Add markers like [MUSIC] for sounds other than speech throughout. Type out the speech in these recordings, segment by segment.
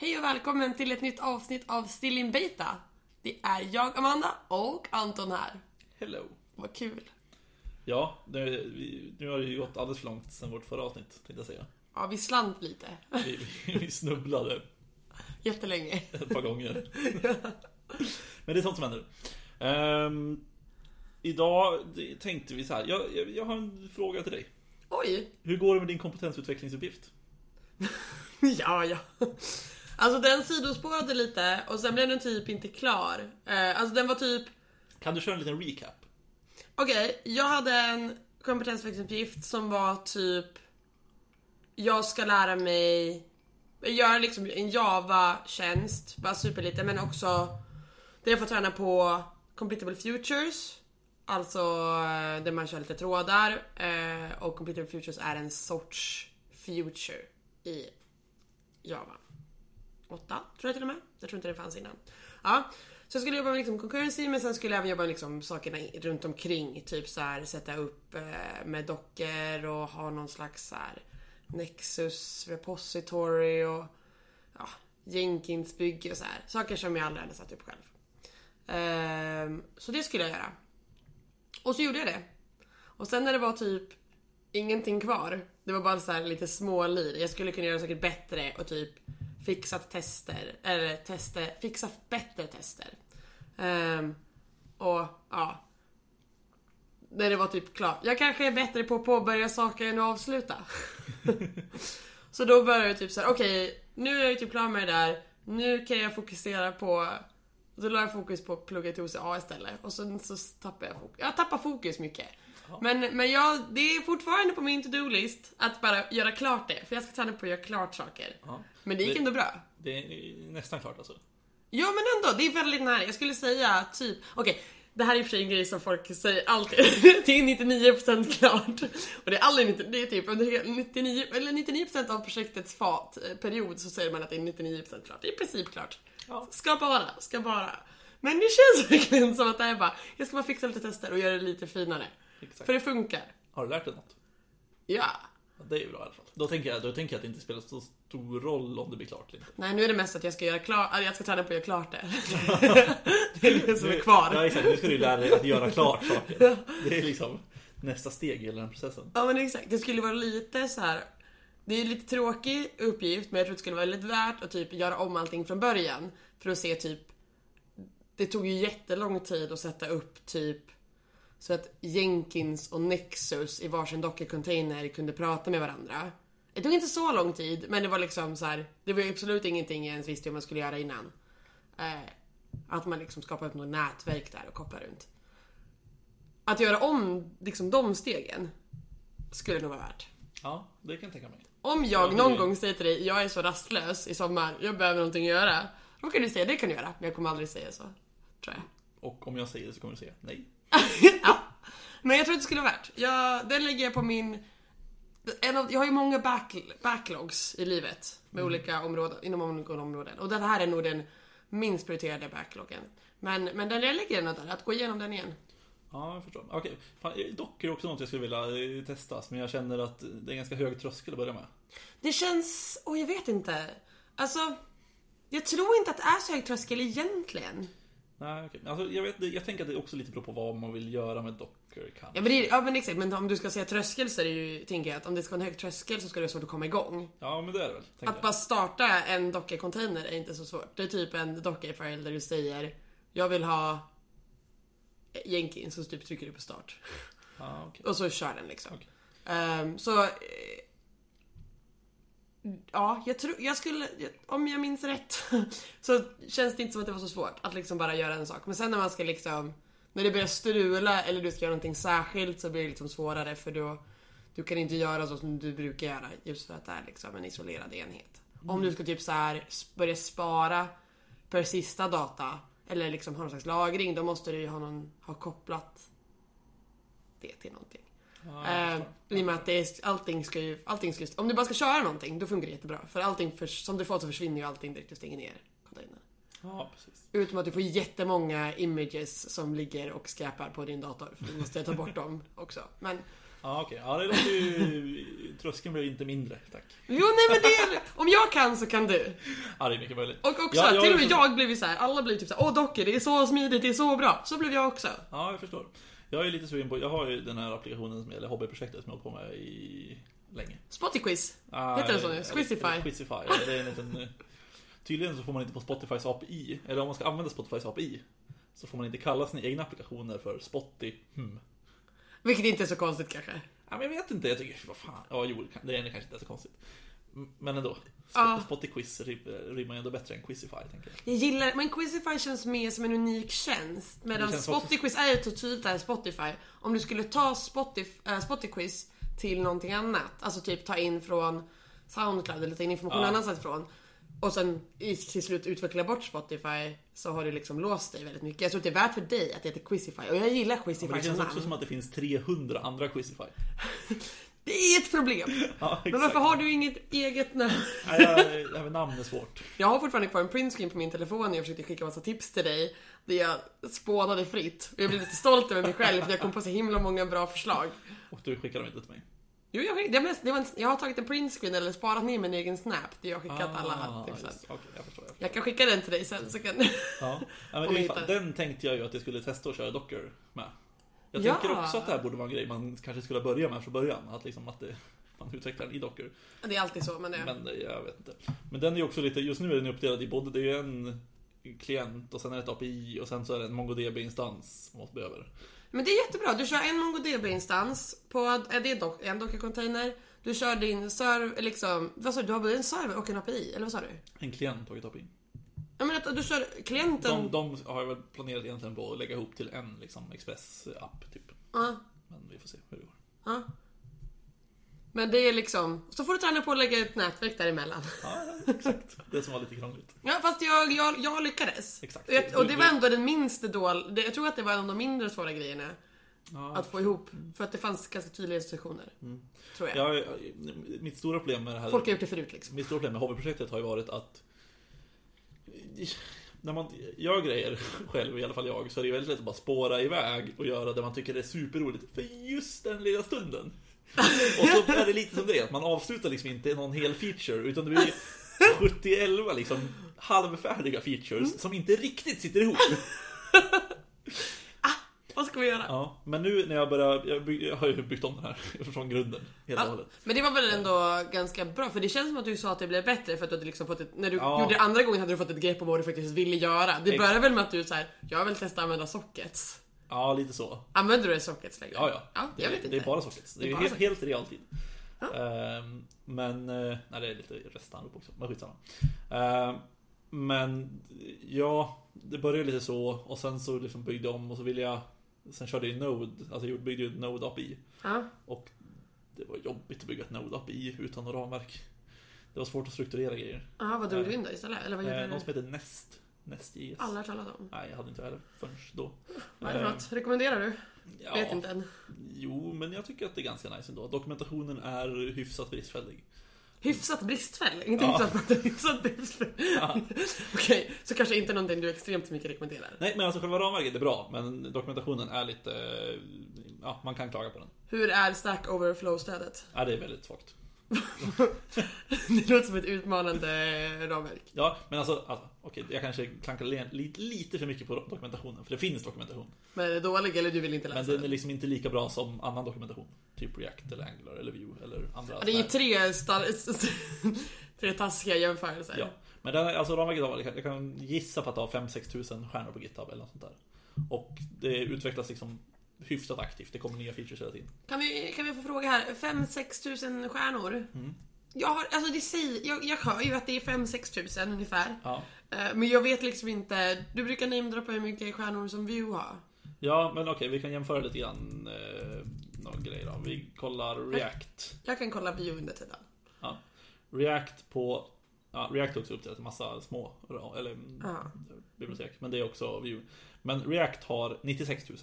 Hej och välkommen till ett nytt avsnitt av Still in Beta. Det är jag, Amanda, och Anton här. Hello. Vad kul. Ja, nu, nu har det ju gått alldeles för långt sedan vårt förra avsnitt, tänkte jag säga. Ja, vi slant lite. Vi, vi, vi snubblade Jättelänge. ett par gånger. Men det är sånt som händer. Ehm, idag tänkte vi så här. Jag, jag, jag har en fråga till dig. Oj. Hur går det med din kompetensutvecklingsuppgift? [LAUGHS] Ja, ja. Alltså den sidospårade lite och sen blev den typ inte klar. Eh, alltså den var typ Kan du köra en liten recap? Okej, jag hade en kompetensuppgift som var typ Jag ska lära mig Göra liksom en Java-tjänst, bara superlite men också Där jag får träna på Completable Futures Alltså eh, där man kör lite trådar eh, och Completable Futures är en sorts future i Java 8, tror jag till och med. Jag tror inte det fanns innan. Ja, så jag skulle jobba med liksom concurrency men sen skulle jag även jobba med liksom sakerna runt omkring. Typ så här sätta upp eh, med dockor och ha någon slags så här Nexus repository och ja, Jenkins bygge och så här. Saker som jag aldrig hade satt upp själv. Ehm, så det skulle jag göra. Och så gjorde jag det. Och sen när det var typ ingenting kvar. Det var bara så här lite smålir. Jag skulle kunna göra saker bättre och typ fixat tester. Eller tester, fixa bättre tester. Ehm, och ja. När det var typ klart. Jag kanske är bättre på att påbörja saker än att avsluta. [LAUGHS] så då började jag typ så här: okej nu är jag typ klar med det där. Nu kan jag fokusera på då la jag fokus på att plugga till OCA istället och sen så tappade jag fokus. Jag tappar fokus mycket. Men, men jag, det är fortfarande på min to-do-list att bara göra klart det. För jag ska träna på att göra klart saker. Ja. Men det gick ändå bra. Det är nästan klart alltså. Ja men ändå, det är väldigt nära. Jag skulle säga typ, okej. det här är i och för sig en grej som folk säger alltid. [LAUGHS] det är 99% klart. Och det är aldrig 90, det är typ under hela 99, eller 99% av projektets fat, eh, period så säger man att det är 99% klart. Det är i princip klart. Ja. Ska bara, ska bara. Men det känns [LAUGHS] verkligen som att det är bara, jag ska bara fixa lite tester och göra det lite finare. Exakt. För det funkar. Har du lärt dig något? Ja. Ja, det är ju bra i alla fall. Då tänker jag, då tänker jag att det inte spelar så stor roll om det blir klart eller inte. Nej nu är det mest att jag ska göra klart, jag ska träna på att göra klart det. [LAUGHS] det är det som är kvar. Ja exakt, nu ska du lära dig att göra klart saker. Det är liksom nästa steg i hela den processen. Ja men exakt, det skulle vara lite så här. Det är en lite tråkig uppgift men jag tror det skulle vara väldigt värt att typ göra om allting från början. För att se typ Det tog ju jättelång tid att sätta upp typ Så att Jenkins och Nexus i varsin Docker-container kunde prata med varandra. Det tog inte så lång tid men det var liksom så här. Det var ju absolut ingenting jag ens visste hur man skulle göra innan. Eh, att man liksom skapar upp något nätverk där och kopplar runt. Att göra om liksom de stegen skulle nog vara värt. Ja, det kan jag tänka mig. Om jag Ja, någon gång säger till dig, jag är så rastlös i sommar, jag behöver någonting att göra. Då kan du säga, det kan du göra. Men jag kommer aldrig säga så. Tror jag. Och om jag säger det så kommer du säga nej. [LAUGHS] ja. Men jag tror att det skulle vara värt. Jag, den lägger jag på min... En av, jag har ju många back, backlogs i livet. Med olika områden, inom olika områden. Och den här är nog den minst prioriterade backloggen. Men, men den jag lägger den där, att gå igenom den igen. Ja, jag förstår. Okej, fan, dock är också något jag skulle vilja eh, testas, men jag känner att det är ganska hög tröskel att börja med. Det känns... Åh, jag vet inte. Alltså... Jag tror inte att det är så hög tröskel egentligen. Nej, okej. Alltså, jag, vet, jag tänker att det också lite beror på vad man vill göra med Docker kanske. Ja men, det är, ja men exakt, men om du ska säga tröskel så är det ju, tänker jag att om det ska vara en hög tröskel så ska det vara svårt att komma igång. Ja, men det är det väl. tänker Att jag. bara starta en Docker-container är inte så svårt. Det är typ en Docker-file där du säger Jag vill ha Jenkins, så typ trycker du på start. Ja, okej. Och så kör den liksom. Okej. Ehm, så... eh, Ja, jag tror, jag skulle, om jag minns rätt, [LAUGHS] så känns det inte som att det var så svårt att liksom bara göra en sak. Men sen när man ska liksom, när det börjar strula eller du ska göra någonting särskilt så blir det liksom svårare för då, du kan inte göra så som du brukar göra just för att det är liksom en isolerad enhet. Om du ska typ så här börja spara per sista data eller liksom ha någon slags lagring, då måste du ju ha, någon, ha kopplat det till någonting. Eh. I och med att det är, allting ska ju, allting ska, om du bara ska köra någonting, då funkar det jättebra. För allting, för, som default så försvinner ju allting direkt du stänger ner containern. Ja, precis. Utom att du får jättemånga images som ligger och skräpar på din dator. För du måste ta bort dem också. Men, [LAUGHS] Ja, okej. Ja, det låter ju... Tröskeln blev inte mindre, tack. Jo nej men det är, om jag kan så kan du. Ja, det är mycket möjligt. Och också, Ja, jag till och med jag blev ju så här. alla blev typ såhär, åh dockor det är så smidigt, det är så bra. Så blev jag också. Ja, jag förstår. Jag är lite sugen på... Jag har ju den här applikationen, som, eller hobbyprojektet som jag har på med i... länge. Spotify-quiz. Ah, Heter den så nu? Squizify? Squizify, ja, det är en liten... eh, Tydligen så får man inte på Spotifys API, eller om man ska använda Spotifys API, så får man inte kalla sina egna applikationer för Spotify. Hmm. Vilket inte är så konstigt kanske. Ja, men jag vet inte, jag tycker, vad fan, ja jo, det är kanske inte så konstigt. Men ändå. Ja. Spotify-quiz rim- rimmar ju ändå bättre än Quizify, tänker jag. Jag gillar, men Quizify känns mer som en unik tjänst. Medan Det Spotify är ju tydligt där Spotify. Om du skulle ta äh, Spotify till någonting annat, alltså typ ta in från Soundcloud eller ta in information Ja. annanstans ifrån. Och sen till slut utveckla bort Spotify så har du liksom låst dig väldigt mycket. Jag tror att det är värt för dig att det heter Quizify och jag gillar Men Quizify det som känns också namn. som att det finns 300 andra Quizify. [LAUGHS] Det är ett problem! [LAUGHS] Ja, Men varför har du inget eget namn? [LAUGHS] Nej, jag- jag- namn är svårt. Jag har fortfarande kvar en printscreen på min telefon när jag försökte skicka massa tips till dig. Där jag spånade fritt. Och jag blev lite stolt över mig själv för jag kom på så himla många bra förslag. Och du skickar dem inte till mig. Jo, jag, skick- det det var en, jag har tagit en printscreen eller sparat ner min egen snap där jag har skickat alla Ah, tipsen. just- Okej, jag förstår. Jag förstår. Jag kan skicka den till dig sen så kan Ja. Ja, men [LAUGHS] fan, den tänkte jag ju att jag skulle testa att köra Docker med. Jag Ja. tänker också att det här borde vara en grej man kanske skulle börja med från början. Att liksom att det, man utvecklar den i Docker. Det är alltid så men det... Men eh, jag vet inte. Men den är ju också lite, just nu är den uppdelad i både, det är ju en klient och sen är det ett API och sen så är det en MongoDB-instans man måste behöver. Men det är jättebra. Du kör en MongoDB-instans på är det dock, en Docker-container. Du kör din server, liksom, vad sa du? Du har både en server och en API, eller vad sa du? En klient och ett API. Jag menar att du kör klienten... De, de har väl planerat egentligen på att lägga ihop till en liksom Express-app typ. Ja, Men vi får se hur det går. ja. Men det är liksom, så får du träna på att lägga ett nätverk däremellan. Ja, exakt. Det som var lite krångligt. Ja fast jag, jag, jag lyckades. Exakt. Och, jag, och det var ändå den minst dål, det, Jag tror att det var en av de mindre svåra grejerna Ja, att få ihop. För att det fanns ganska tydliga instruktioner. Tror jag. jag, mitt stora problem med det här Folk har gjort det förut liksom. Mitt stora problem med hobbyprojektet har ju varit att när man gör grejer själv, i alla fall jag, så är det väldigt lätt att bara spåra iväg och göra det man tycker är superroligt för just den lilla stunden. Och så är det lite som det, att man avslutar liksom inte någon hel feature, utan det blir 70-11 liksom halvfärdiga features som inte riktigt sitter ihop. Vad ska vi göra? Ja, men nu när jag börjar, jag, by, jag har ju byggt om den här [LAUGHS] från grunden och Ja, hållet. men det var väl ändå ganska bra för det känns som att du sa att det blev bättre för att du hade liksom fått ett, när du Ja. gjorde det andra gången hade du fått ett grepp om vad du faktiskt ville göra. Det Exakt. började väl med att du så här, jag vill testa att använda sockets. Ja, lite så. Använder du sockets längre? Ja, ja. ja det, jag vet inte. det är bara sockets. Det är, Det är helt, sockets. helt realtid. Ehm, men, eh, nej det är lite restanrop också, men skitsamma. Ehm, men, ja, det började lite så och sen så liksom byggde jag om och så ville jag Sen körde jag Node, alltså jag byggde ju Node API Ja. och det var jobbigt att bygga ett Node API utan något ramverk. Det var svårt att strukturera grejer. Jaha, vad drog du in då istället? Eller vad gjorde Eh, du? någon som heter Nest, Nest.js. Alla har talat om. Nej, jag hade inte heller förrän då. Vad är det för något? Rekommenderar du? ja. Vet inte än. Jo, men jag tycker att det är ganska nice ändå. Dokumentationen är hyfsat bristfällig. Hyfsat bristfällig? Inte Ja. hyfsat, hyfsat bristfällig. Ja. Okej, så kanske inte någonting du extremt mycket rekommenderar. Nej, men alltså själva ramverket är bra, men dokumentationen är lite... Ja, man kan klaga på den. Hur är Stack Overflow-stödet? Ja, det är väldigt svagt. [LAUGHS] Det låter som ett utmanande ramverk. Ja, men alltså, alltså okej, jag kanske klankar lite, lite för mycket på dokumentationen, för det finns dokumentation. Men är det dålig eller du vill inte Men läsa den är liksom inte lika bra som annan dokumentation. Typ React eller Angular eller Vue eller andra. Ja, Det är ju tre, [LAUGHS] tre taskiga jämförelser. Ja, men den, alltså ramverket har, jag kan gissa på att det har 5-6 tusen stjärnor på GitHub eller något sånt där. Och det utvecklas liksom hyfsat aktivt, det kommer nya features hela tiden. Kan, vi, kan vi få fråga här? 5-6 tusen stjärnor? Mm. Jag, har, alltså det säger, jag, jag hör ju att det är 5-6 tusen ungefär. Ja. Eh, Men jag vet liksom inte. Du brukar namedroppa hur mycket stjärnor som Vue har. Ja, men okej, vi kan jämföra lite grann eh, någon grej då. Vi kollar React. Jag kan kolla Vue under tiden. Ja. React på... Ja, React är också uppdelat i massa små eller, Ja. bibliotek, men det är också Vue. Men React har 96 000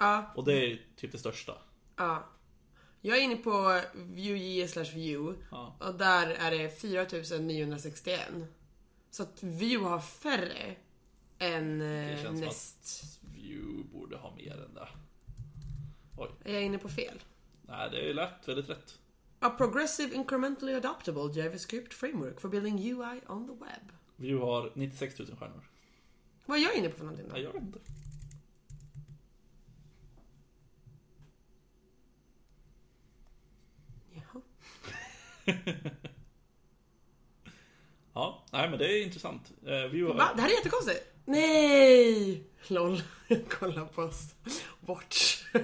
Ja, och det är typ det största. ja. Jag är inne på Vue.js slash Vue Ja. och där är det 4961. Så att Vue har färre än Det eh, känns som Nest. att Vue borde ha mer än det. Oj. Är jag inne på fel? Nej, det är lätt, väldigt rätt. A progressive incrementally adaptable JavaScript framework for building UI on the web. Vue har 96 000 stjärnor. Vad är jag inne på för någonting då? Nej, jag vet inte. Jaha. [LAUGHS] Ja, nej men det är intressant. Eh, Vue har... Va? Det här är jättekonstigt. Nej! LOL. [LAUGHS] Kolla på oss. Bort. [LAUGHS]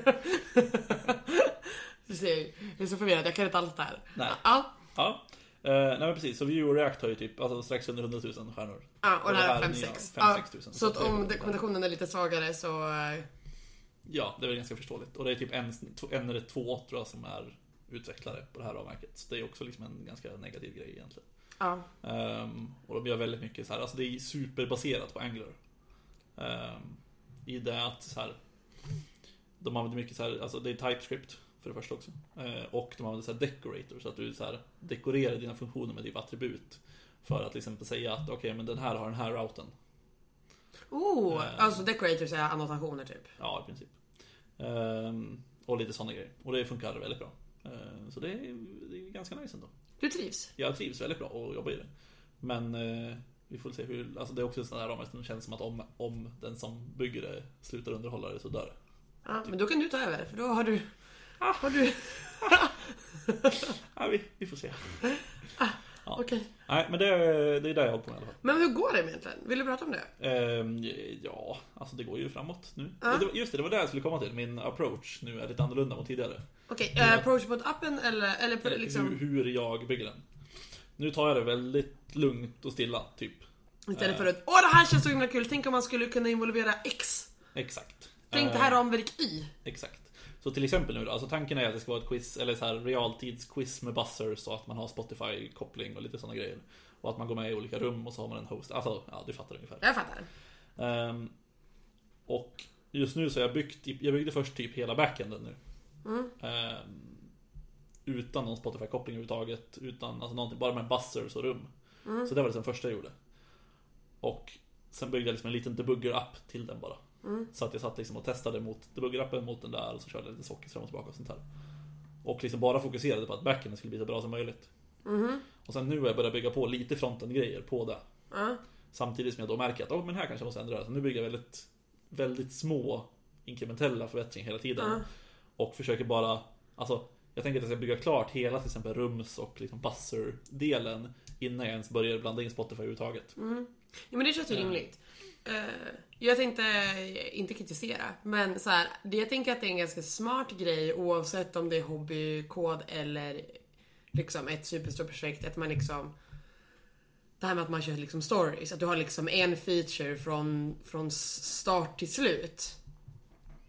Du ser, jag är så förvirrad. Jag kan inte alls det här. Nej. Ja. Ja. Eh, nej men precis, så Vue och React har ju typ alltså, strax under 100 000 stjärnor. Ja, och det här är är nya 5-6. 5-6 Ja, 000. så att om dokumentationen är lite svagare så... eh, Ja, det är väl ganska förståeligt. Och det är typ en, en eller två tror jag som är utvecklare på det här. Så det är också liksom en ganska negativ grej egentligen. Ja. Ehm, och de gör väldigt mycket så här, alltså det är superbaserat på Angular. Ehm, I det att så här, de använder mycket så här, alltså det är TypeScript för det första också. Eh, och de använder så här decorator, så att du så här dekorerar dina funktioner med typ attribut. För att till exempel säga att okej, men den här har den här routen. Oh, Eh. alltså decorators är annotationer typ. Ja, i princip. Ehm, och lite sådana grejer. Och det funkar väldigt bra. Ehm, så det är, det är ganska nice ändå. Du trivs? Jag trivs väldigt bra och jobbar i det. Men eh, vi får se hur, alltså det är också en sån där ramar som känns som att om, om den som bygger det slutar underhålla det så dör det. Ja, men då kan du ta över för då har du... Har du... [LAUGHS] Ja, vi, vi får se. Okej. Nej, men det, är- det är där jag håller på med i alla fall. Men hur går det egentligen? Vill du prata om det? Ehm, ja, alltså det går ju framåt nu. Ja. Det var- Just det, det var det jag skulle komma till. Min approach nu är lite annorlunda mot tidigare. Okej, okay, approach mot appen eller, eller på, Eller liksom... hur, hur jag bygger den. Nu tar jag det väldigt lugnt och stilla, typ. Istället för att åh det här känns så himla kul, tänk om man skulle kunna involvera X. Exakt. Tänk det Ehm, här ramverk Y. Exakt. Så till exempel nu då, alltså tanken är att det ska vara ett quiz, eller så här realtidsquiz med buzzers och att man har Spotify-koppling och lite sådana grejer. Och att man går med i olika rum och så har man en host. Alltså, ja du fattar ungefär. Jag fattar. Ehm, och just nu så har jag byggt, jag byggde först typ hela backenden nu. Ehm, utan någon Spotify-koppling överhuvudtaget, utan alltså någonting, bara med buzzers och rum. Så det var det den första jag gjorde. Och sen byggde jag liksom en liten debugger-app till den bara. Så att jag satt liksom och testade mot debugger-appen mot den där och så körde jag lite sockets fram och tillbaka och sånt här. Och liksom bara fokuserade på att backenden skulle bli så bra som möjligt. Och sen nu har jag börjat bygga på lite fronten-grejer på det. Ja. Samtidigt som jag då märker att oh, men här kanske jag måste ändra det. Så nu bygger jag väldigt, väldigt små inkrementella förbättringar hela tiden. Och försöker bara, alltså jag tänker att jag ska bygga klart hela till exempel rums och liksom buzzer-delen innan jag ens börjar blanda in Spotify överhuvudtaget. Ja, men det känns ju Ja. rimligt. Eh, jag tänkte inte kritisera, men så här, jag tänker att det är en ganska smart grej oavsett om det är hobbykod eller liksom ett superstort projekt. Att man liksom det här med att man kör liksom stories, att du har liksom en feature från, från start till slut.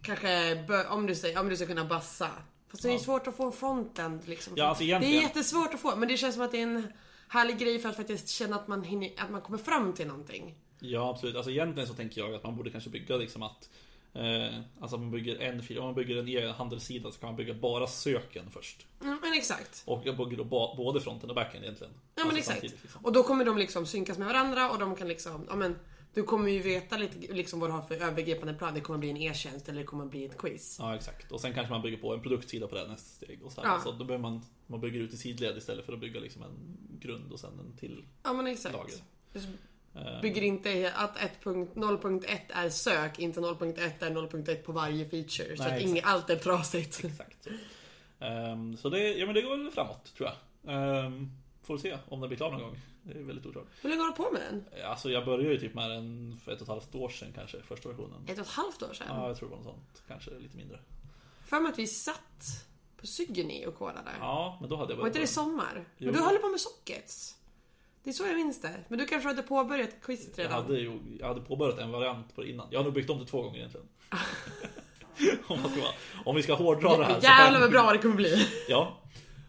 Kanske om du, säger, om du ska kunna bassa. Fast det är Ja. svårt att få en frontend liksom. Ja, alltså det är egentligen- jättesvårt att få, men det känns som att det är en härlig grej för att faktiskt känna att man, hinner, att man kommer fram till någonting. Ja absolut, alltså egentligen så tänker jag att man borde kanske bygga liksom att eh, Alltså man bygger en fil, om man bygger en e-handelssida så kan man bygga bara söken först. Mm, men exakt. Och jag bygger då både fronten och backen egentligen. Ja men Alltså exakt. liksom. Och då kommer de liksom synkas med varandra och de kan liksom, ja men du kommer ju veta lite liksom vad du har för övergripande plan. Det kommer bli en e-tjänst eller det kommer bli ett quiz. Ja exakt. Och sen kanske man bygger på en produktsida på det nästa steg. Och så. Ja. så då behöver man, man bygger ut i sidled istället för att bygga liksom en grund och sen en till Ja men exakt. lager. Eh, Bygger inte att 1.0.1 är sök, inte 0.1 är 0.1 på varje feature. så Nej, att inget, allt är trasigt. Exakt. Så, Ehm, så det, ja, men det går väl framåt tror jag. Um, får se om det blir klar någon gång. Det är väldigt oklart. Hur länge har du på med den? Alltså jag började ju typ med den för ett och ett halvt år sedan kanske, första versionen. Ett och ett halvt år sedan? Ja, jag tror det var något sånt. Kanske lite mindre. För mig att vi satt på Syggeny och kodade. Ja, men då hade jag Var inte det börjat. sommar? Jo. Men du höll på med sockets. Det är så jag minns det. Men du kanske hade påbörjat quizet Jag redan? hade, ju, jag hade påbörjat en variant på det innan. Jag har nog byggt om det två gånger egentligen. [LAUGHS] [LAUGHS] om, man ska om vi ska hårdra det här. Jävlar vad bra det kommer bli. Ja.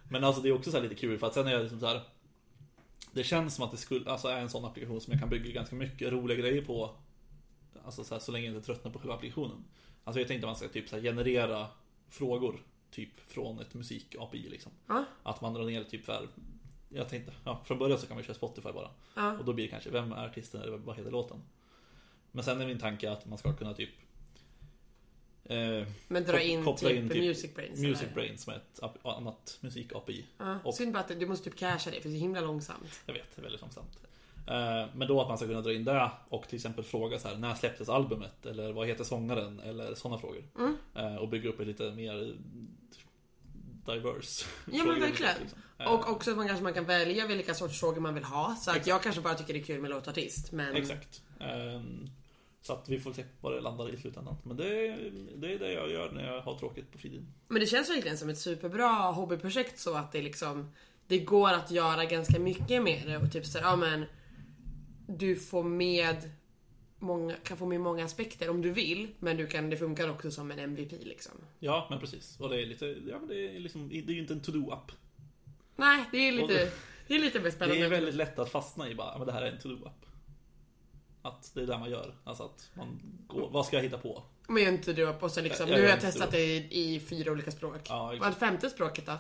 Men alltså det är också så här lite kul för att sen är jag liksom så här. Det känns som att det skulle, alltså är en sån applikation som jag kan bygga ganska mycket roliga grejer på. Alltså så, här, så länge jag inte tröttnar på själva applikationen. Alltså jag tänkte att man ska typ så här, generera frågor. Typ från ett musik-API liksom. Ja. Att man drar ner typ för Jag tänkte, ja från början så kan man köra Spotify bara. Ja. Och då blir det kanske, vem är artisten eller vad heter låten? Men sen är min tanke att man ska kunna typ Eh, Men dra in koppla typ, in typ Music Brains. Music eller? Brain som är ett annat musik-API. Och- Synd bara att du måste typ casha det för det är himla långsamt. Jag vet, det är väldigt långsamt. Eh, Men då att man ska kunna dra in det och till exempel fråga så här, när släpptes albumet? Eller vad heter sångaren? Eller sådana frågor. Mm. Eh, Och bygga upp ett lite mer diverse Ja men verkligen. liksom. Eh, Och också att man kanske man kan välja vilka sorts frågor man vill ha. Så att jag kanske bara tycker det är kul med låtartist. Men Exakt. Ehm, Så att vi får se vad det landar i slutändan. Men det, är- det är det jag gör när jag har tråkigt på fritiden. Men det känns verkligen som ett superbra hobbyprojekt så att det liksom Det går att göra ganska mycket med det och typ så här, ja men Du får med många, kan få med många aspekter om du vill men du kan, det funkar också som en MVP liksom. Ja, men precis. Och det är lite, ja men det är liksom, det är ju inte en to-do-app. Nej, det är lite, det- det är lite mer spännande. Det är väldigt lätt att fastna i bara, men det här är en to-do-app. Att det är det man gör. Alltså att man går, vad ska jag hitta på? Men jag inte du upp och så liksom, Jag- jag nu har gör jag testat det. i, i fyra olika språk. Ja, exakt. femte språket då?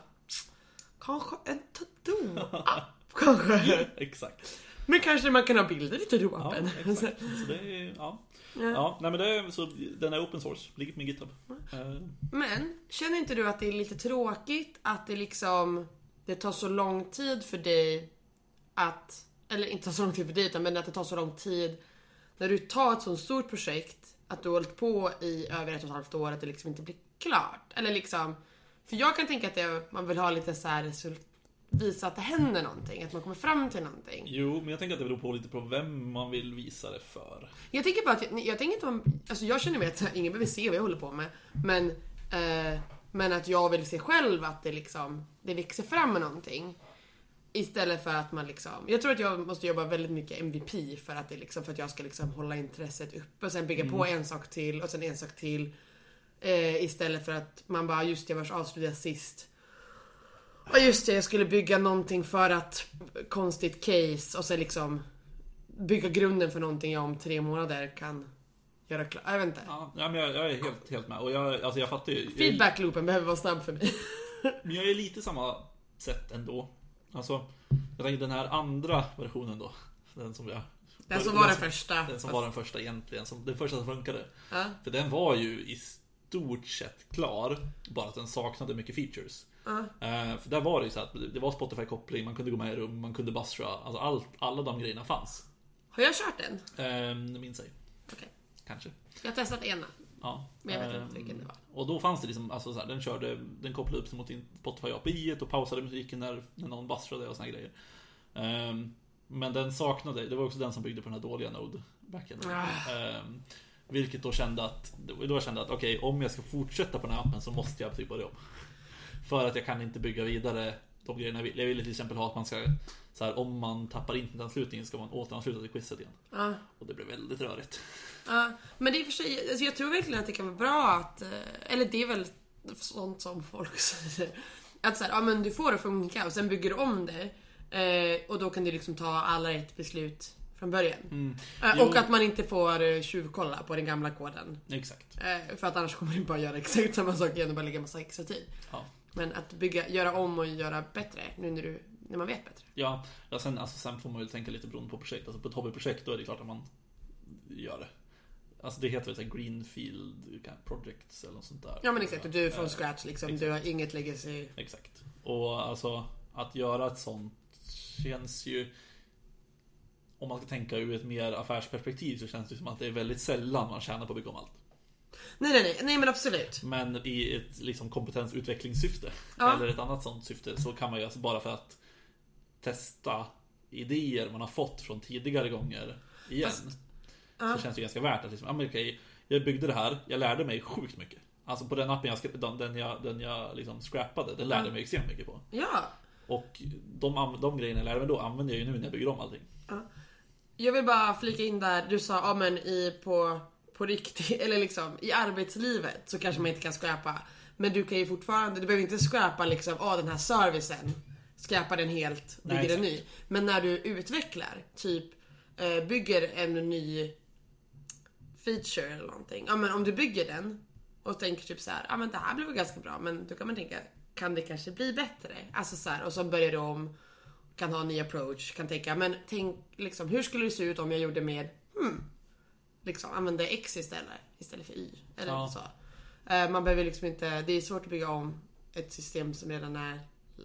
Kanske en to-do-app. [LAUGHS] Kanske. [LAUGHS] exakt. Men kanske man kan ha bilder i Ja, to-do-appen. exakt. Så det är, ja. Ja. Ja, nej men det är, så den är open source, ligger på min GitHub. Eh, Men, känner inte du att det är lite tråkigt att det liksom Det tar så lång tid för dig att Eller inte tar så lång tid för dig utan men att det tar så lång tid När du tar ett sånt stort projekt Att du har hållit på i över ett och ett halvt år att det liksom inte blir klart. Eller liksom För jag kan tänka att det, man vill ha lite så här Visa att det händer någonting, att man kommer fram till någonting. Jo, men jag tänker att det beror på lite på vem man vill visa det för. Jag tänker bara att, jag, jag tänker inte om, alltså jag känner mig att [LAUGHS] ingen behöver se vad jag håller på med. Men, eh, men att jag vill se själv att det liksom, det växer fram med någonting. Istället för att man liksom, jag tror att jag måste jobba väldigt mycket MVP för att det liksom, för att jag ska liksom hålla intresset uppe och sen bygga på en sak till och sen en sak till. Eh, istället för att man bara, just det, vars avslutade jag sist. Och just det, jag skulle bygga någonting för att konstigt case och sen liksom bygga grunden för någonting jag om tre månader kan göra klart. Jag vet inte. Ja, ja, men jag, jag är helt, helt med. Och jag, alltså jag fattar ju. Feedbackloopen behöver vara snabb för mig. men jag är lite samma sätt ändå. Alltså, jag tänker den här andra versionen då. Den som jag... Den som var den första. Den som var den första egentligen. Som, den första som funkade. Ja. För den var ju i stort sett klar. Bara att den saknade mycket features. Eh, för där var det ju så att det var Spotify-koppling, man kunde gå med i rum, man kunde buzzra. Alltså allt, alla de grejerna fanns. Har jag kört den? Det minns jag Okej. Kanske. Jag har testat ena. Ja. Men jag vet inte vilken det var. Och då fanns det liksom, alltså så här, den körde, den kopplade upp sig mot Spotify API och pausade musiken när, när någon buzzrade och såna grejer. Ehm, men den saknade, det var också den som byggde på den här dåliga Node backenden. Ah. Ehm, vilket då kände att, då jag kände att okej, om jag ska fortsätta på den här appen så måste jag typ börja om. För att jag kan inte bygga vidare de grejerna jag vill. Jag ville till exempel ha att man ska, så här, om man tappar internetanslutningen ska man återansluta till quizet igen. Ja. Och det blev väldigt rörigt. Ja, men det är för sig, alltså jag tror verkligen att det kan vara bra att, eh, eller det är väl sånt som folk [LAUGHS] säger. Att så här, ja men du får det att funka och sen bygger du om det. Eh, och då kan du liksom ta alla rätt beslut från början. Eh, Jo. och att man inte får eh, tjuvkolla på den gamla koden. Exakt. Eh, för att annars kommer du bara göra exakt samma sak igen och bara lägga massa extra tid. Ja. Men att bygga, göra om och göra bättre nu när, du, när man vet bättre. Ja, ja sen, alltså, sen får man ju tänka lite beroende på projekt. Alltså på ett hobbyprojekt då är det klart att man gör det. Alltså det heter väl så här Greenfield Projects eller något sånt där. Ja men exakt, och du är från Eh, scratch liksom. Du har inget legacy. Exakt. Och alltså att göra ett sånt känns ju om man ska tänka ur ett mer affärsperspektiv så känns det som att det är väldigt sällan man tjänar på att bygga om allt. Nej nej nej, nej men absolut. Men i ett liksom kompetensutvecklingssyfte Ja. eller ett annat sånt syfte så kan man ju alltså bara för att testa idéer man har fått från tidigare gånger igen. ja. Så känns det ganska värt att liksom, ja, men okej, jag byggde det här, jag lärde mig sjukt mycket. Alltså på den appen jag, den, den jag, den jag liksom scrappade, den lärde jag mig extremt mycket på. Ja. Och de, de grejerna jag lärde mig då använder jag ju nu när jag bygger om allting. Jag vill bara flika in där, du sa ja men i på, på riktigt, [LAUGHS] eller liksom i arbetslivet så kanske man inte kan scrappa. Men du kan ju fortfarande, du behöver inte scrappa liksom, ja den här servicen. Scrappa den helt, Nej, bygger den ny. Men när du utvecklar, typ eh, bygger en ny feature eller någonting. Ja men om du bygger den och tänker typ så här, ja men det här blev ganska bra men då kan man tänka, kan det kanske bli bättre? Alltså så här, och så börjar du om kan ha en ny approach, kan tänka, men tänk liksom hur skulle det se ut om jag gjorde med, hmm, liksom använde X istället, istället för Y. Eller Ja. så. Eh, Man behöver liksom inte, det är svårt att bygga om ett system som redan är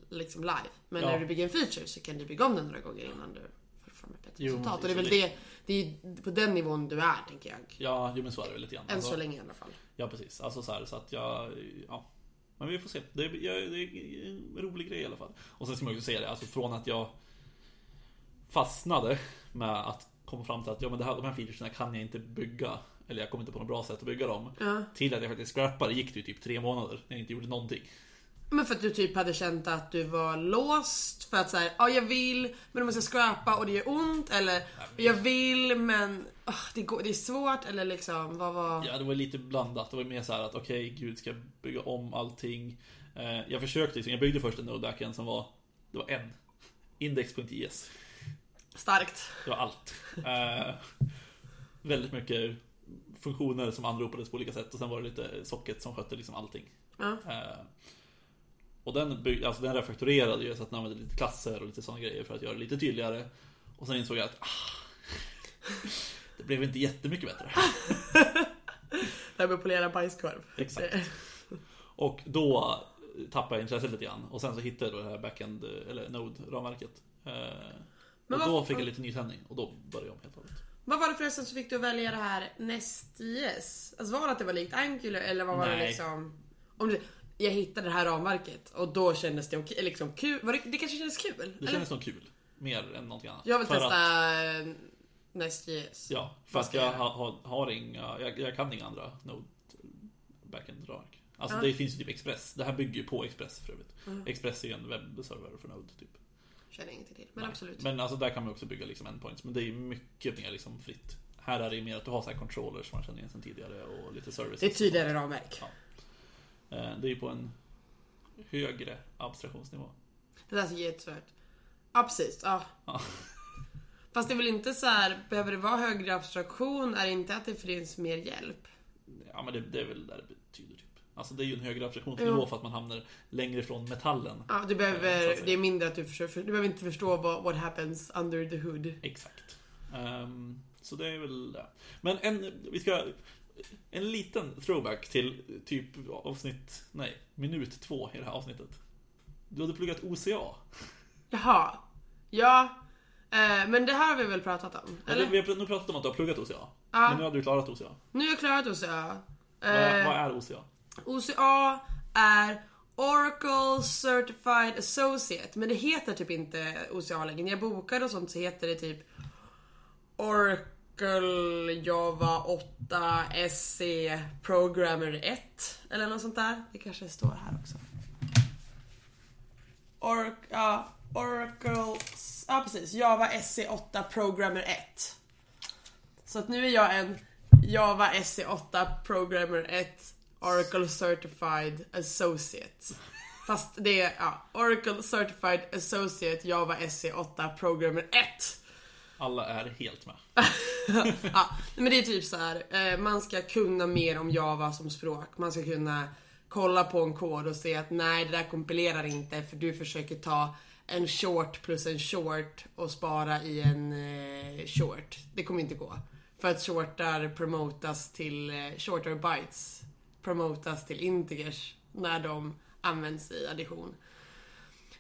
liksom live. Men Ja. när du bygger en feature så kan du bygga om den några gånger innan du får fram ett bättre Jo, resultat. Och det är väl det- det, är på den nivån du är tänker jag. Ja, jo men så är det väl lite grann. Än Alltså, så länge i alla fall. Ja, precis. Alltså så här, så att jag, ja. Men vi får se. Det är, det är en rolig grej i alla fall. Och sen ska man också säga det, alltså från att jag fastnade med att komma fram till att ja, men det här, de här featuresna kan jag inte bygga. Eller jag kommer inte på något bra sätt att bygga dem. Ja. Till att jag faktiskt scrappade gick det ju typ tre månader när jag inte gjorde någonting. Men för att du typ hade känt att du var låst för att säga ja jag vill men då måste jag scrappa och det gör ont eller jag vill men ah, det, går, det är svårt eller liksom vad var... Ja, det var lite blandat. Det var mer så här att okej, gud, ska jag bygga om allting? Eh, jag försökte liksom, jag byggde först en node-backend som var, det var en. Index.js. Starkt. Det var allt. Eh, väldigt mycket funktioner som anropades på olika sätt och sen var det lite socket som skötte liksom allting. Ja. Eh, och den, bygg, alltså den refaktorerade ju så att den använde lite klasser och lite sådana grejer för att göra det lite tydligare. Och sen insåg jag att ah, [LAUGHS] det blev inte jättemycket bättre. Det här med att polera bajskorv. Exakt. Och då tappade jag intresset lite grann. Och sen så hittade jag då det här backend, eller Node-ramverket. Eh, Men och då vad- fick jag lite nytändning och då började jag om helt och hållet. Vad var det förresten som fick du att välja det här Nest.js? Alltså var det att det var likt Angular eller vad var det Nej. liksom? Om du, jag hittade det här ramverket och då kändes det okej, liksom kul. Var det, det kanske kändes kul? Det eller? kändes som kul. Mer än någonting annat. Jag vill För testa Att, Nest.js. ja, för Vad att ska jag jag har, inga, jag, jag kan inga andra Node backend-ramverk. Alltså Ja. det finns ju typ Express. Det här bygger ju på Express för övrigt. Mm. Express är ju en webbserver för Node typ. Känner ingenting till. Men Nej. absolut. Men alltså där kan man också bygga liksom endpoints. Men det är ju mycket mer liksom fritt. Här är det ju mer att du har så här controllers som man känner igen sedan tidigare och lite services. det är tydligare ramverk. Ja. Eh, Det är ju på en högre abstraktionsnivå. Det där är jättesvårt. Ja precis. Ja. Ja. Fast det är väl inte så här, behöver det vara högre abstraktion? Är det inte att det finns mer hjälp? Ja men det, det är väl där det betyder typ. Alltså det är ju en högre abstraktionsnivå Ja. för att man hamnar längre ifrån metallen. Ja, du Eh, behöver, säga. det är mindre att du försöker, du behöver inte förstå vad what happens under the hood. Exakt. Ehm, så det är väl det. Men en, vi ska... En liten throwback till typ avsnitt, nej, minut två i det här avsnittet. Du hade pluggat OCA. Jaha. Ja. Eh, men det här har vi väl pratat om? Ja, Eller? Vi har nu pratat om att du har pluggat OCA. Ja. Men nu har du klarat OCA. Nu har jag klarat OCA. Vad, Eh, vad är OCA? OCA är Oracle Certified Associate. Men det heter typ inte OCA längre. När jag bokade och sånt så heter det typ Oracle Java 8 SC Programmer 1. Eller något sånt där. Det kanske står här också. Or ja, Oracle... Ja precis. Java SC8 Programmer 1. Så att nu är jag en Java SC8 Programmer 1 Oracle Certified Associate. Fast det är ja, Oracle Certified Associate Java SC8 Programmer 1. Alla är helt med. [LAUGHS] Ja, men det är typ så här. Eh, man ska kunna mer om Java som språk. Man ska kunna kolla på en kod och se att nej, det där kompilerar inte för du försöker ta en short plus en short och spara i en eh, short. Det kommer inte gå. För att shortar promotas till, eh, shortar bytes promotas till integers när de används i addition.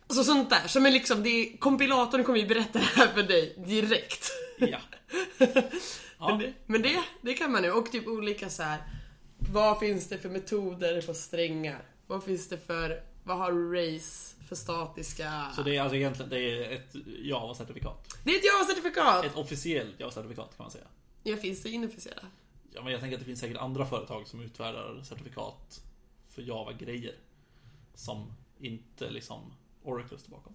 Alltså sånt där som är liksom, det är, kompilatorn kommer ju berätta det här för dig direkt. Ja. [LAUGHS] Men, ja. det, men det, det kan man ju. Och typ olika så här. Vad finns det för metoder på strängar? Vad finns det för, vad har race för statiska... Så det är alltså egentligen det är ett Java-certifikat. Det är ett Java-certifikat! Ett officiellt Java-certifikat kan man säga. Ja, finns det inofficiella? Ja, men jag tänker att det finns säkert andra företag som utfärdar certifikat för Java-grejer. Som inte liksom Oracle står bakom.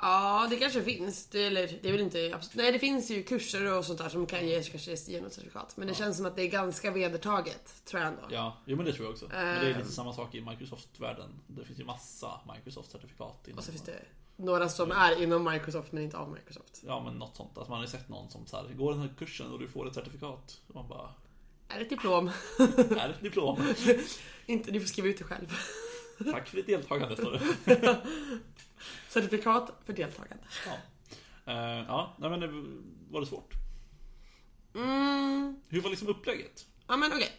Ja, det kanske finns. Det, eller, det är väl inte... Nej, det finns ju kurser och sånt där som kan ge kanske ge något certifikat. Men det känns som att det är ganska vedertaget, tror jag ändå. Ja, jo men det tror jag också. Men det är Ehm. lite samma sak i Microsoft-världen. Det finns ju massa Microsoft-certifikat. Och så finns det några som är inom Microsoft men inte av Microsoft. Ja, men något sånt. Alltså man har ju sett någon som så här, går den här kursen och du får ett certifikat. Och man bara, Är det ett diplom? [LAUGHS] är ett diplom. [LAUGHS] inte, du får skriva ut det själv. [LAUGHS] Tack för ditt deltagande, står det. Certifikat för deltagande. Ja, Eh, ja nej, men det var det svårt. Mm, Hur var liksom upplägget? ja men okej.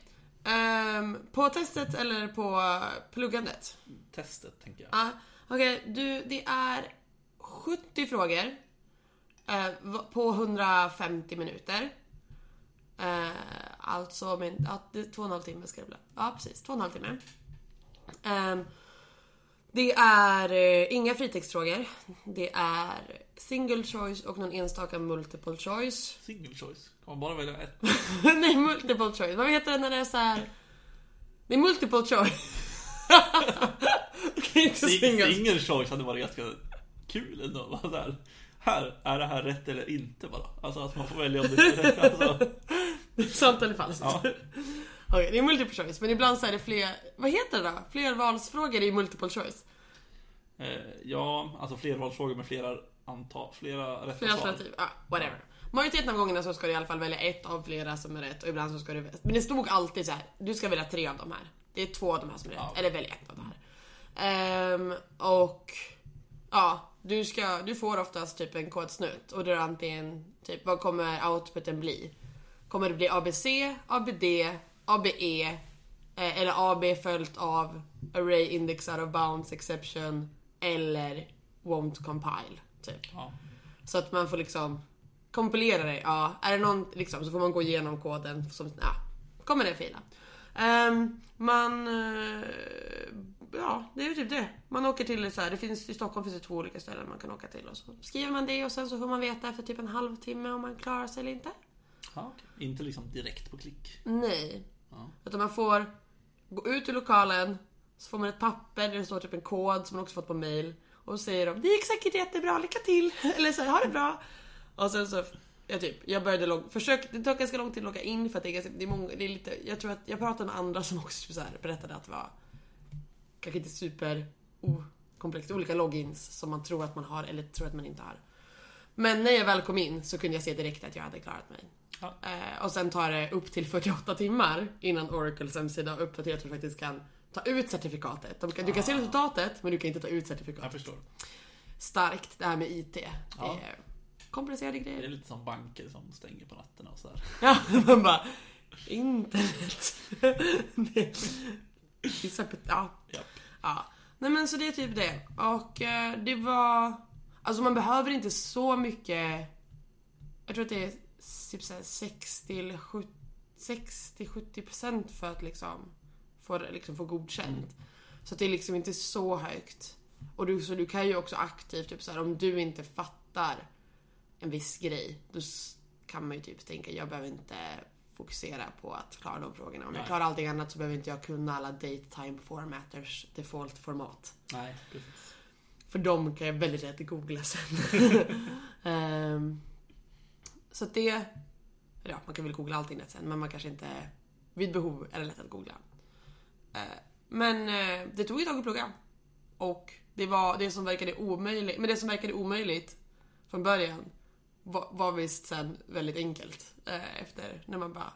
Ehm, på testet eller på pluggandet? Testet, tänker jag. Ja, okej. Du, det är 70 frågor. eh, på 150 minuter. Eh, alltså, men, ja, två och en halv timme ska det bli. Ja, precis. Två och en halv timme. Ehm, det är eh, inga fritextfrågor. Det är single choice och någon enstaka multiple choice. Single choice. Kan man bara välja ett? [LAUGHS] Nej, multiple choice. Vad heter det när det är så här? Det är multiple choice. [LAUGHS] Inte Sing- single. Choice hade varit ganska kul ändå. Bara så här, här, är det här rätt eller inte bara? Alltså att man får välja om det är rätt. Alltså, Sant eller falskt? Ja. Okej, det är multiple choice, men ibland så är det fler... Vad heter det då? Flervalsfrågor i multiple choice. eh, ja, alltså flervalsfrågor med flera antal, flera rätta Flera svar. alternativ. Ja, whatever. Majoriteten av gångerna så ska du i alla fall välja ett av flera som är rätt och ibland så ska du... Men det stod alltid så här. du ska välja tre av de här. Det är två av de här som är rätt. Ja. Eller välj ett av de här. Ehm, och... Ja, du, ska, du får oftast typ en kodsnutt och det är antingen typ vad kommer outputen bli? Kommer det bli ABC, ABD, ABE eh, eller AB följt av Array Index Out of Bounds Exception eller Won't Compile. Typ. Ja. Så att man får liksom kompilera det. Ja, är det någon liksom så får man gå igenom koden som, ja, kommer det fila. Ehm, man, eh, ja det är ju typ det. Man åker till så här, det finns i Stockholm finns det två olika ställen man kan åka till och så skriver man det och sen så får man veta efter typ en halvtimme om man klarar sig eller inte. Ja, okej. Inte liksom direkt på klick. Nej. Ja. Utan man får gå ut ur lokalen, så får man ett papper där det står typ en kod som man också fått på mail. Och så säger de det gick säkert jättebra, lycka till! [LAUGHS] Eller så här, ha det bra! Och sen så, jag typ, jag började logga, försök, det tog ganska lång tid att logga in för att det är, ganska, det är, många, det är lite, jag tror att jag pratade med andra som också typ så här berättade att det var kanske inte super okomplext, olika logins som man tror att man har eller tror att man inte har. Men när jag väl kom in så kunde jag se direkt att jag hade klarat mig. Ja. Eh, och sen tar det upp till 48 timmar innan Oracles hemsida har uppdaterat så du faktiskt kan ta ut certifikatet. Kan, Du kan se Ah. resultatet men du kan inte ta ut Jag certifikatet. förstår. Starkt det här med IT. Det Ja. är komplicerade Det är grejer. lite som banker som stänger på nätterna och sådär. Ja, [LAUGHS] man bara internet. det, vissa, ja, Japp. Ja. Nej men så det är typ det. Och eh, det var... Alltså man behöver inte så mycket... Jag tror att det är typ såhär 60 eller 70 60-70% för att liksom få, liksom få godkänt. Så att det är liksom inte så högt. Och du, så du kan ju också aktivt, typ så här, om du inte fattar en viss grej, då kan man ju typ tänka, jag behöver inte fokusera på att klara de frågorna. Om jag Nej. klarar allting annat så behöver inte jag kunna alla date time formatters default format. Nej, precis. För de kan jag väldigt lätt googla sen. [LAUGHS] Ehm, så att det... Ja, man kan väl googla allting lätt sen, men man kanske inte... Vid behov är det lätt att googla. Eh, men eh, det tog ett tag att plugga. Och det var det som verkade omöjligt, men det som verkade omöjligt från början var, var visst sen väldigt enkelt. Eh, efter när man bara...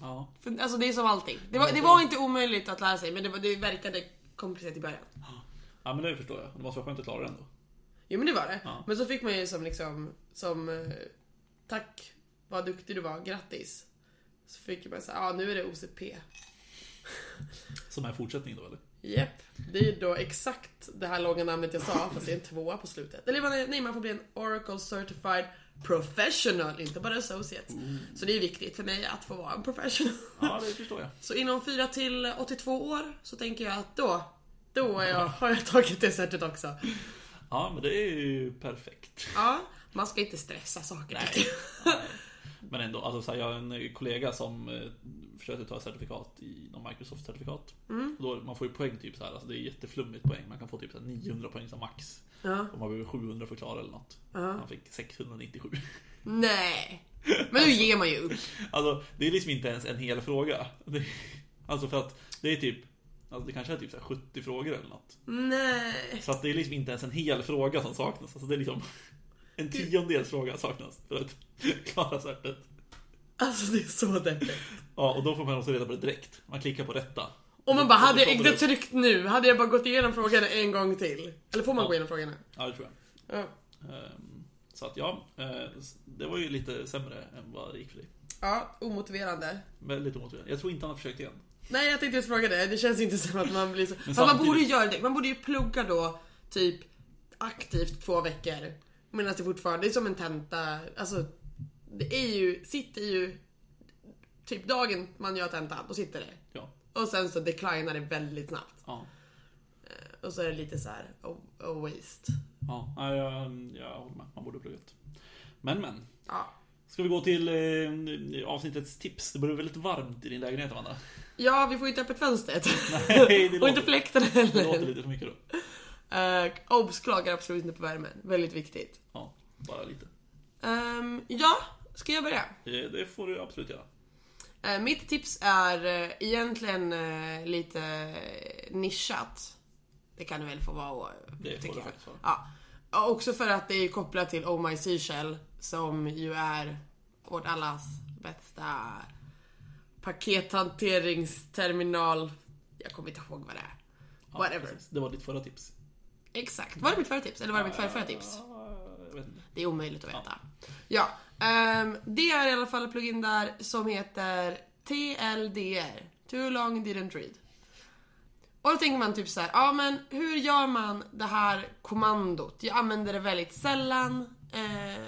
Ja, För, alltså det är som allting. Det var, det var inte omöjligt att lära sig, men det, var, det verkade komplicerat i början. ja men det förstår jag. Det måste vara skönt att klara det ändå. Jo men det var det. Ja. Men så fick man ju som liksom, som eh, tack vad duktig du var, grattis. Så fick man säga, ja ah, nu är det OCP. Som är fortsättning då eller? Japp. Det är ju då exakt det här långa namnet jag sa, fast det är en tvåa på slutet. Eller man, nej, man får bli en Oracle Certified Professional, inte bara Associate. Så det är viktigt för mig att få vara en professional. Ja, det förstår jag. Så inom 4 till 82 år så tänker jag att då, då är jag, har jag tagit det sättet också. Ja, men det är ju perfekt. Ja, man ska inte stressa saker jag. Men ändå, alltså så här, jag har en kollega som eh, försökte ta ett certifikat i någon Microsoft-certifikat. Mm. Då, man får ju poäng typ så här, alltså det är jätteflummigt poäng. Man kan få typ så här 900 poäng som max. Ja. Om man behöver 700 förklara eller något. Han fick 697. Nej. Men nu ger man ju upp. [LAUGHS] Alltså, det är liksom inte ens en hel fråga. Det, alltså för att det är typ, alltså det kanske är typ så här 70 frågor eller något. Nej. Så att det är liksom inte ens en hel fråga som saknas. Alltså det är liksom en tiondels fråga saknas för att [LAUGHS] klara certet. Alltså det är så deppigt. Ja, och då får man också reda på det direkt. Man klickar på rätta. Och man bara, hade jag inte tryckt nu, hade jag bara gått igenom frågorna en gång till. Eller får man Ja. gå igenom frågorna? Ja, det tror jag. Ja. Ehm, Så att ja, eh, det var ju lite sämre än vad det gick för dig. Ja, omotiverande. Väldigt omotiverande. Jag tror inte han har försökt igen. Nej jag tänkte just fråga det, det känns inte som att man blir så... Men man borde ju göra det, man borde ju plugga då typ aktivt två veckor. Medan det fortfarande är som en tenta, alltså det är ju, sitter ju typ dagen man gör tentan, då sitter det. Ja. Och sen så declinar det väldigt snabbt. Ja. Och så är det lite så här a, a waste. Ja, nej, jag, jag håller med. Man borde pluggat. Men, men. Ja. Ska vi gå till eh, avsnittets tips? Det börjar väldigt varmt i din lägenhet, Amanda. Ja, vi får inte öppet fönstret. Nej, det [LAUGHS] och låter, inte fläkten det låter heller. lite för mycket då. Uh, obs, klagar absolut inte på värmen. Väldigt viktigt. Ja, bara lite. Ehm, ja, ska jag börja? Det, det får du absolut göra. Eh, mitt tips är eh, egentligen eh, lite eh, nischat. Det kan det väl få vara. Det får tycker jag. Ja. Ja, Också för att det är kopplat till Oh My Seashell som ju är vårt allas bästa pakethanteringsterminal. Jag kommer inte ihåg vad det är. Ja, Whatever. precis. Det var ditt förra tips. Exakt. Var det mitt förra tips? Eller var det mitt förra, förra tips? Inte. Det är omöjligt att veta. Ja, ehm, det är i alla fall ett plugin där som heter TLDR. Too long didn't read. Och då tänker man typ så här, ja men hur gör man det här kommandot? Jag använder det väldigt sällan. Eh,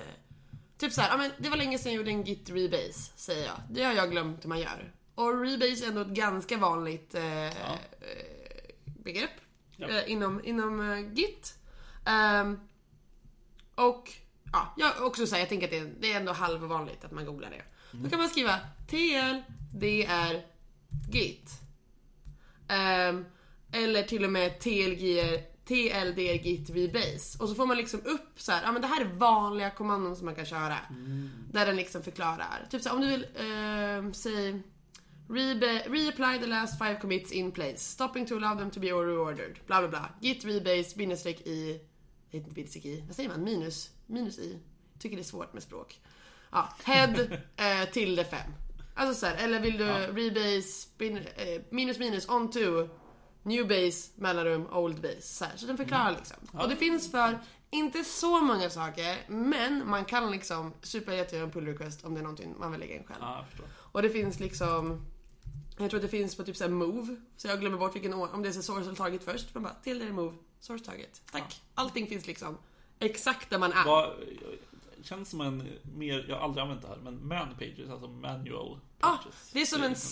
typ så här, ja men det var länge sedan jag gjorde en git rebase, säger jag. Det har jag glömt hur man gör. Och rebase är ändå ett ganska vanligt eh, eh, begrepp Ja. eh, inom, inom eh, git. Ehm, och ja, jag också säga, jag tänker att det är, det är ändå halvvanligt att man googlar det. Då kan man skriva TLDR git. Ehm, eller till och med TLGR, TLDR git rebase. Och så får man liksom upp så här, ja men det här är vanliga kommandon som man kan köra. Där den liksom förklarar. Typ så här, om du vill, um, säg Rebe- reapply the last five commits in place. Stopping to allow them to be reordered. Bla bla bla. Git rebase bindestreck i... Heter inte bindestreck i. Vad säger man? Minus? Minus i. Jag tycker det är svårt med språk. Ja, head [LAUGHS] eh, till det 5. Alltså så här, eller vill du Ja. rebase bin, eh, minus minus on to new base mellanrum old base. Så, här, så den förklarar liksom. Och det finns för inte så många saker, men man kan liksom superlätt göra en pull request om det är någonting man vill lägga in själv. Ja, jag. Och det finns liksom Jag tror att det finns på typ såhär move Så jag glömmer bort vilken år, om det är så source eller target först Man bara, till det är move, source target Tack! Allting finns liksom Exakt där man är Vad, känns som en mer, jag har aldrig använt det här, men man pages, alltså manual Ja, pages. det är som en liksom-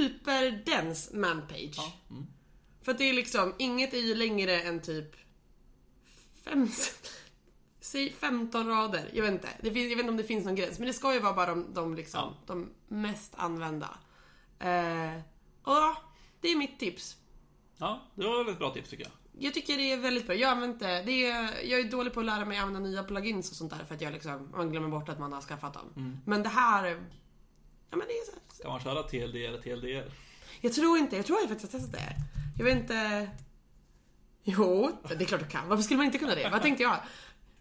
superdens manpage Ja, mm. För att det är liksom, inget är ju längre än typ fem, Säg 15 rader, jag vet inte. Det finns, jag vet inte om det finns någon gräns, men det ska ju vara bara de, de, liksom, Ja. de mest använda. Eh, ja, det är mitt tips. ja, det var ett bra tips tycker jag. Jag tycker det är väldigt bra. Jag, använder inte, det är, jag är dålig på att lära mig använda nya plugins och sånt där för att jag liksom, man glömmer bort att man har skaffat dem. Mm. Men det här, ja men det är så här, Ska man köra TLDR, TLDR? Jag tror inte, jag tror jag faktiskt har testat det. Jag vet inte... Jo, det är klart du kan. Varför skulle man inte kunna det? Vad tänkte jag?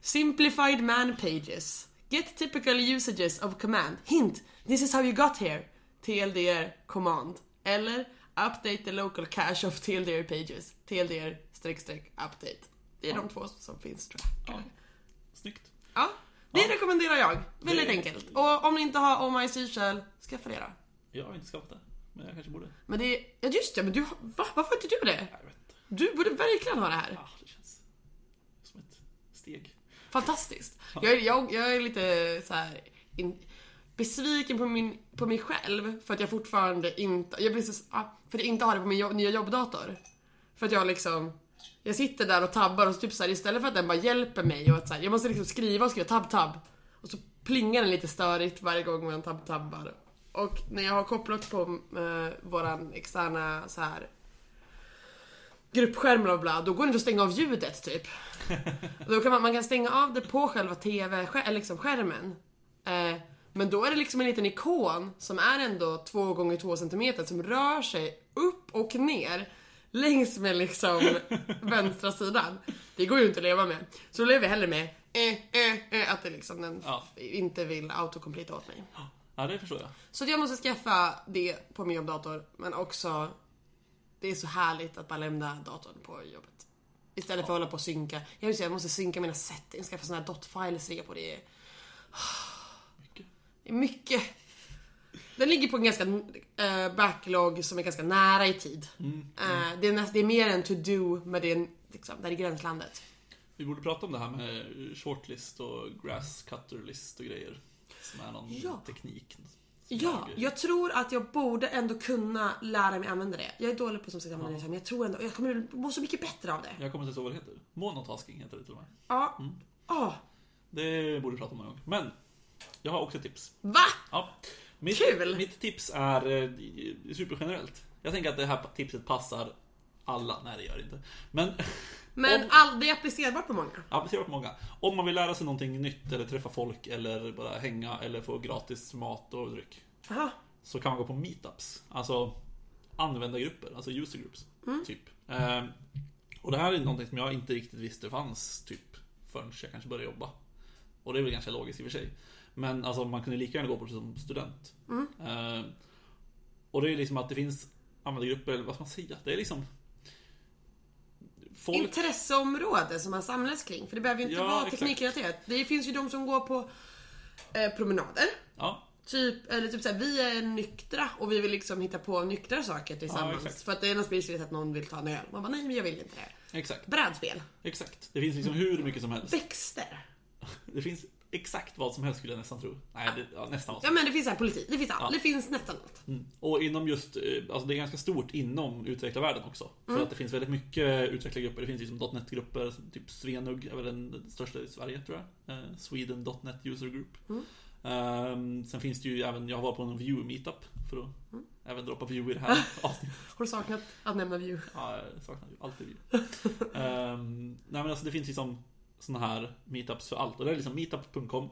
Simplified man pages. Get typical usages of command. Hint! This is how you got here. TLDR command. Eller update the local cache of TLDR pages. TLDR streck streck update. Det är de två som finns tror jag. Ja. Snyggt. Ja, det Ja. rekommenderar jag. Väldigt Det- enkelt. Och om ni inte har Oh My Seashell, skaffa det då. Jag har inte skaffat det, men jag kanske borde. Men det är... Ja just det, men du va? Varför har inte du det? Jag vet inte. Du borde verkligen ha det här. Ja, det känns som ett steg. Fantastiskt. Jag, jag, jag är lite så här in, besviken på, min, på mig själv för att jag fortfarande inte, jag blir så, för att jag inte har det på min jobb, nya jobbdator. För att jag liksom, jag sitter där och tabbar och så typ så här, istället för att den bara hjälper mig och att så här, jag måste liksom skriva och skriva tabb tabb. Och så plingar den lite störigt varje gång man tabb tabbar. Och när jag har kopplat på eh, våran externa så här gruppskärm bla bla, då går det inte att stänga av ljudet typ. [LAUGHS] Och Då kan man, man kan stänga av det på själva TV, eller liksom skärmen. Eh, men då är det liksom en liten ikon som är ändå 2 gånger 2 cm som rör sig upp och ner längs med liksom [LAUGHS] vänstra sidan. Det går ju inte att leva med. Så då lever jag hellre med eh, eh, eh, att det liksom den Ja. inte vill autocomplete åt mig. Ja, det förstår jag. Så jag måste skaffa det på min jobbdator, men också det är så härligt att bara lämna datorn på jobbet. Istället för att hålla på och synka. Jag, vill säga, jag måste synka mina settings, skaffa såna här dot-files, lägga på det. Mycket. Den ligger på en ganska eh, backlog som är ganska nära i tid. Eh, det, är näst, det är mer en to-do, men det är liksom, där i gränslandet. Vi borde prata om det här med shortlist och grass cutter list och grejer. Som är någon Ja. teknik. Ja, jag- tror att jag borde ändå kunna lära mig använda det. Jag är dålig på som sagt använda det, men jag tror ändå, jag kommer må så mycket bättre av det. Jag kommer inte ihåg vad det heter. Monotasking heter det till och med. Ja. Ah, Det borde vi prata om någon gång. Men, jag har också tips. va? Ja. Mitt, Kul! Mitt tips är eh, supergenerellt. Jag tänker att det här tipset passar alla. Nej, det gör det inte. Men [LAUGHS] Men Om- all, det är applicerbart på många. applicerat på många. Om man vill lära sig någonting nytt eller träffa folk eller bara hänga eller få gratis mat och dryck. Aha. Så kan man gå på meetups. Alltså användargrupper, alltså user groups. Typ. Eh, och det här är någonting som jag inte riktigt visste fanns typ förrän jag kanske började jobba. Och det är väl ganska logiskt i och för sig. Men alltså man kunde lika gärna gå på det som student. Eh, och det är liksom att det finns användargrupper, eller vad ska man säga? Det är liksom Folk... Intresseområde som man samlas kring. För det behöver ju inte Ja, vara teknikrelaterat. Det finns ju de som går på eh, promenader. Ja, Typ, eller typ såhär, vi är nyktra och vi vill liksom hitta på nyktra saker tillsammans. exakt. för att det är blir det att någon vill ta en öl. Man bara, nej men jag vill inte det. exakt. Brädspel. Exakt. Det finns liksom hur mycket som helst. Växter. Det finns exakt vad som helst skulle jag nästan tro. Nej, det, ja, nästan vad som Ja men det finns här politik, det finns allt. Det finns nästan allt. Mm. Och inom just, eh, alltså det är ganska stort inom utvecklarvärlden också. För att det finns väldigt mycket utvecklargrupper. Det finns liksom .NET-grupper, typ Svenug är väl den, största i Sverige tror jag. Eh, Sweden.NET User Group. Ehm, sen finns det ju även, jag har varit på en Vue meetup för att även droppa Vue i det här [LAUGHS] avsnittet. Har du saknat att nämna Vue? Ja, jag saknar ju alltid Vue. Ehm, nej men alltså det finns liksom såna här meetups för allt. Och det är liksom meetup.com.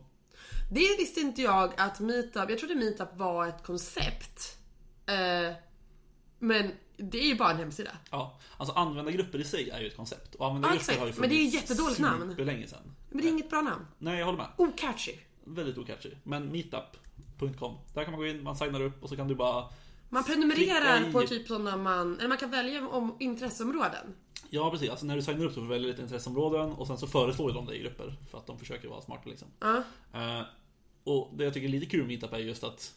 Det visste inte jag att Meetup, jag trodde Meetup var ett koncept. Eh, men det är ju bara en hemsida. Ja, alltså användargrupper i sig är ju ett koncept. Och användargrupper har ju Men det är ju jättedåligt namn. superlänge sedan. Men det är inget bra namn. Nej, jag håller med. Ocatchy. Väldigt ocatchy. Men meetup.com. Där kan man gå in, man signar upp och så kan du bara... Man prenumererar på typ sådana man, eller man kan välja om intresseområden. Ja, precis. Alltså när du signar upp så får du välja lite intresseområden och sen så föreslår de dig grupper. För att de försöker vara smarta liksom. Ja. Eh, och det jag tycker är lite kul med meetup är just att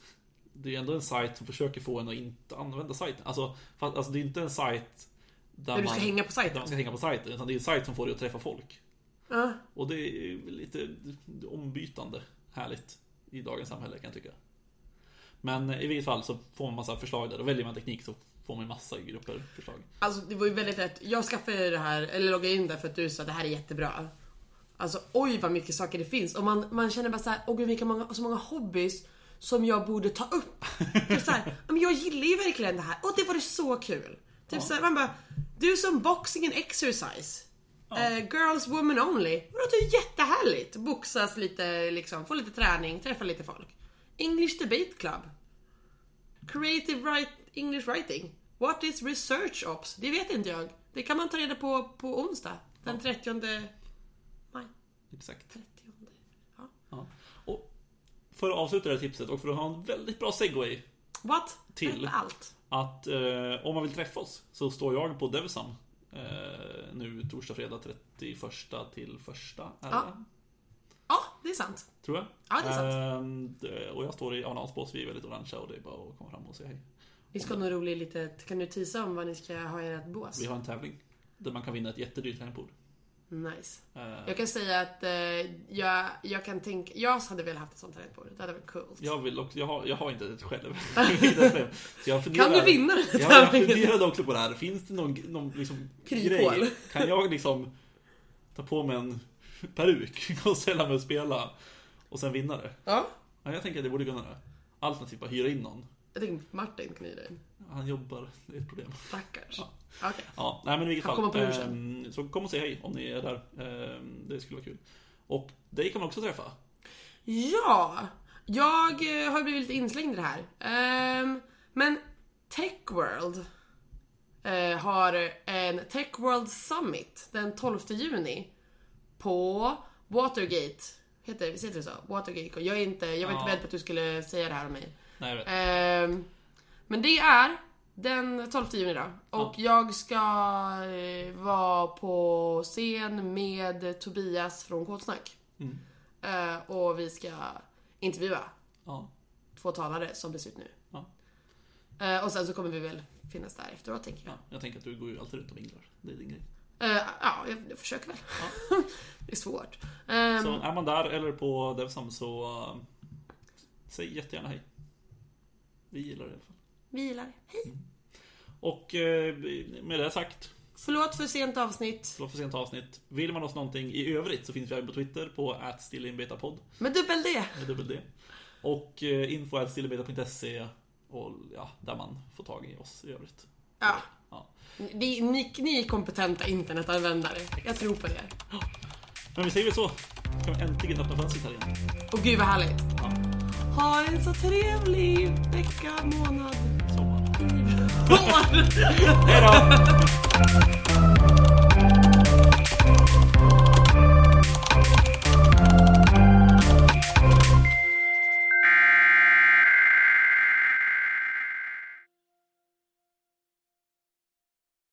det är ändå en sajt som försöker få en att inte använda sajten. Alltså, för att, alltså det är inte en sajt där, Där du ska hänga på sajten. Där man ska hänga på sajten. Utan det är en sajt som får dig att träffa folk. Ja. Och det är lite ombytande härligt i dagens samhälle kan jag tycka. Men i vilket fall så får man massa förslag där och väljer man teknik så får man massa grupper förslag. Alltså det var ju väldigt rätt. Jag skaffade det här, eller loggade in där för att du sa att det här är jättebra. Alltså oj vad mycket saker det finns. Och man, man känner bara såhär, åh gud vilka många, så många hobbys som jag borde ta upp. Typ så här, men jag gillar ju verkligen det här. Och det var det så kul. Typ så här, man bara, du som boxing and exercise. Eh, girls, women only. Det är jättehärligt. Boxas lite, liksom, få lite träning, träffa lite folk. English Debate Club. Creative write, English writing. What is research ops? Det vet inte jag. Det kan man ta reda på på onsdag. Den 30 maj. Exakt. 30. Ja. Ja. Och för att avsluta det här tipset och för att ha en väldigt bra segway What? Till. Allt. att eh, om man vill träffa oss så står jag på Devsam eh, nu torsdag, fredag 31 till första. Är Ja. det? Ja, det är sant. Tror jag. Ja, det är sant. Det- och jag står i Arnalsbås, vi är väldigt orangea och det är bara att komma fram och säga hej. Vi ska ha något roligt litet, kan du tisa om vad ni ska ha i ert bås? Vi har en tävling där man kan vinna ett jättedyrt tangentbord. Nice. Eh, Jag kan säga att eh, jag, jag kan tänka, jag hade velat haft ett sånt tangentbord. Det hade varit coolt. Jag vill också, jag har, jag har inte ett själv. [LAUGHS] Jag funderar, Kan du vinna den här Ja, jag tävlingen? funderade också på det här. Finns det någon, någon liksom Kryphål. grej? Kan jag liksom ta på mig en peruk [LAUGHS] och ställa mig och spela och sen vinna det? Ja. Ja, jag tänker att det borde kunna det. Alternativt bara hyra in någon. Jag tänker Martin kan hyra in. Han jobbar, det är ett problem. Stackars. Ja. Okej. Ja, nej men i vilket Han fall. ehm, så kom och säg hej om ni är där. Ehm, det skulle vara kul. Och dig kan man också träffa. Ja! Jag eh, har blivit lite inslängd i det här. Ehm, men Techworld eh, har en Techworld Summit den 12 juni på Watergate. Heter heter det så? Watergate. Jag, är inte, jag var Ja. inte beredd på att du skulle säga det här om mig. Nej, jag vet. Ehm, men det är den 12 juni då. Och jag ska eh, vara på scen med Tobias från Kodsnack. Mm. Eh, och vi ska intervjua Ja. två talare som det ser ut nu. Ja. Eh, och sen så kommer vi väl finnas där efteråt tänker jag. Ja, jag tänker att du går ju alltid runt och minglar. Det är din grej. Eh, ja, jag, jag försöker väl. [LAUGHS] det är svårt. Ehm, Så är man där eller på Devsam så uh, säg jättegärna hej. Vi gillar det i alla fall. vi gillar det. Hej! Och eh, med det sagt, Förlåt för sent avsnitt. förlåt för sent avsnitt. Vill man oss någonting i övrigt så finns vi även på Twitter på atstilleinbetapodd Med dubbel D. med dubbel D. Och eh, info atstilleinbeta.se och ja, där man får tag i oss i övrigt. Ja. Ja. Ni, ni, ni är kompetenta internetanvändare. Jag tror på er. Men vi säger väl så. Kan vi äntligen öppna fönstret här igen. Och gud vad härligt. Ja, Ha en så trevlig vecka, månad, sommar. år. Hej då! [LAUGHS]